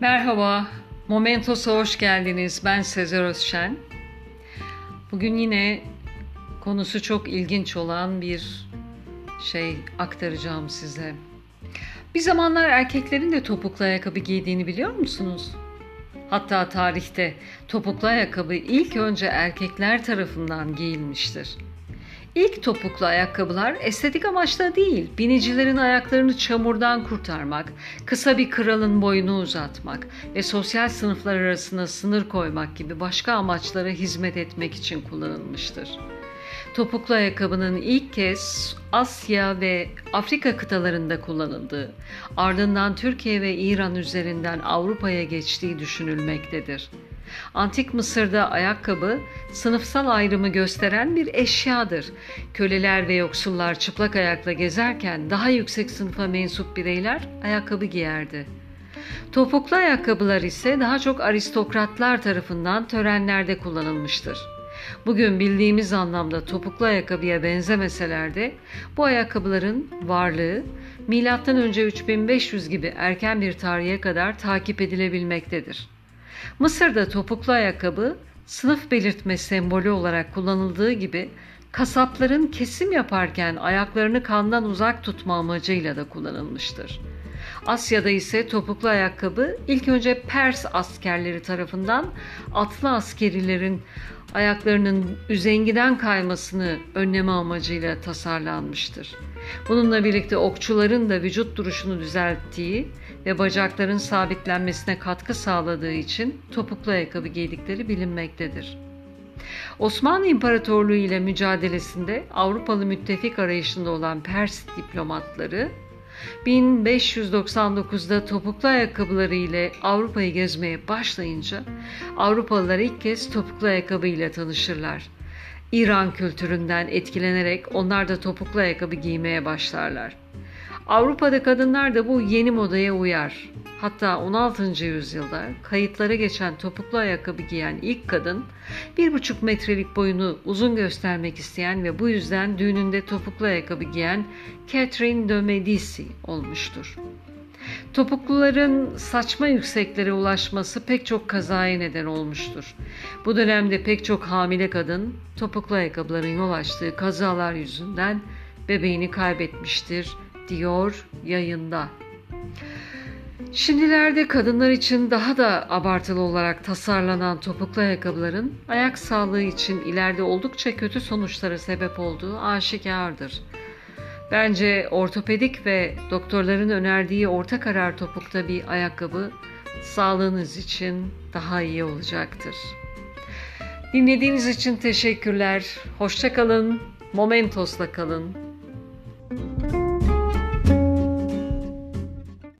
Merhaba, Momentos'a hoş geldiniz. Ben Sezer Özşen. Bugün yine konusu çok ilginç olan bir şey aktaracağım size. Bir zamanlar erkeklerin de topuklu ayakkabı giydiğini biliyor musunuz? Hatta tarihte topuklu ayakkabı ilk önce erkekler tarafından giyilmiştir. İlk topuklu ayakkabılar estetik amaçla değil, binicilerin ayaklarını çamurdan kurtarmak, kısa bir kralın boyunu uzatmak ve sosyal sınıflar arasında sınır koymak gibi başka amaçlara hizmet etmek için kullanılmıştır. Topuklu ayakkabının ilk kez Asya ve Afrika kıtalarında kullanıldığı, ardından Türkiye ve İran üzerinden Avrupa'ya geçtiği düşünülmektedir. Antik Mısır'da ayakkabı sınıfsal ayrımı gösteren bir eşyadır. Köleler ve yoksullar çıplak ayakla gezerken daha yüksek sınıfa mensup bireyler ayakkabı giyerdi. Topuklu ayakkabılar ise daha çok aristokratlar tarafından törenlerde kullanılmıştır. Bugün bildiğimiz anlamda topuklu ayakkabıya benzemeseler de bu ayakkabıların varlığı M.Ö. 3500 gibi erken bir tarihe kadar takip edilebilmektedir. Mısır'da topuklu ayakkabı sınıf belirtme sembolü olarak kullanıldığı gibi kasapların kesim yaparken ayaklarını kandan uzak tutma amacıyla da kullanılmıştır. Asya'da ise topuklu ayakkabı ilk önce Pers askerleri tarafından atlı askerilerin ayaklarının üzengiden kaymasını önleme amacıyla tasarlanmıştır. Bununla birlikte okçuların da vücut duruşunu düzelttiği ve bacakların sabitlenmesine katkı sağladığı için topuklu ayakkabı giydikleri bilinmektedir. Osmanlı İmparatorluğu ile mücadelesinde Avrupalı müttefik arayışında olan Pers diplomatları 1599'da topuklu ayakkabıları ile Avrupa'yı gezmeye başlayınca Avrupalılar ilk kez topuklu ayakkabı ile tanışırlar. İran kültüründen etkilenerek onlar da topuklu ayakkabı giymeye başlarlar. Avrupa'da kadınlar da bu yeni modaya uyar. Hatta 16. yüzyılda kayıtlara geçen topuklu ayakkabı giyen ilk kadın bir buçuk metrelik boyunu uzun göstermek isteyen ve bu yüzden düğününde topuklu ayakkabı giyen Catherine de Medici olmuştur. Topukluların saçma yükseklere ulaşması pek çok kazaya neden olmuştur. Bu dönemde pek çok hamile kadın topuklu ayakkabıların yol açtığı kazalar yüzünden bebeğini kaybetmiştir diyor yayında. Şimdilerde kadınlar için daha da abartılı olarak tasarlanan topuklu ayakkabıların ayak sağlığı için ileride oldukça kötü sonuçlara sebep olduğu aşikardır. Bence ortopedik ve doktorların önerdiği orta karar topukta bir ayakkabı sağlığınız için daha iyi olacaktır. Dinlediğiniz için teşekkürler. Hoşçakalın. Momentos'la kalın.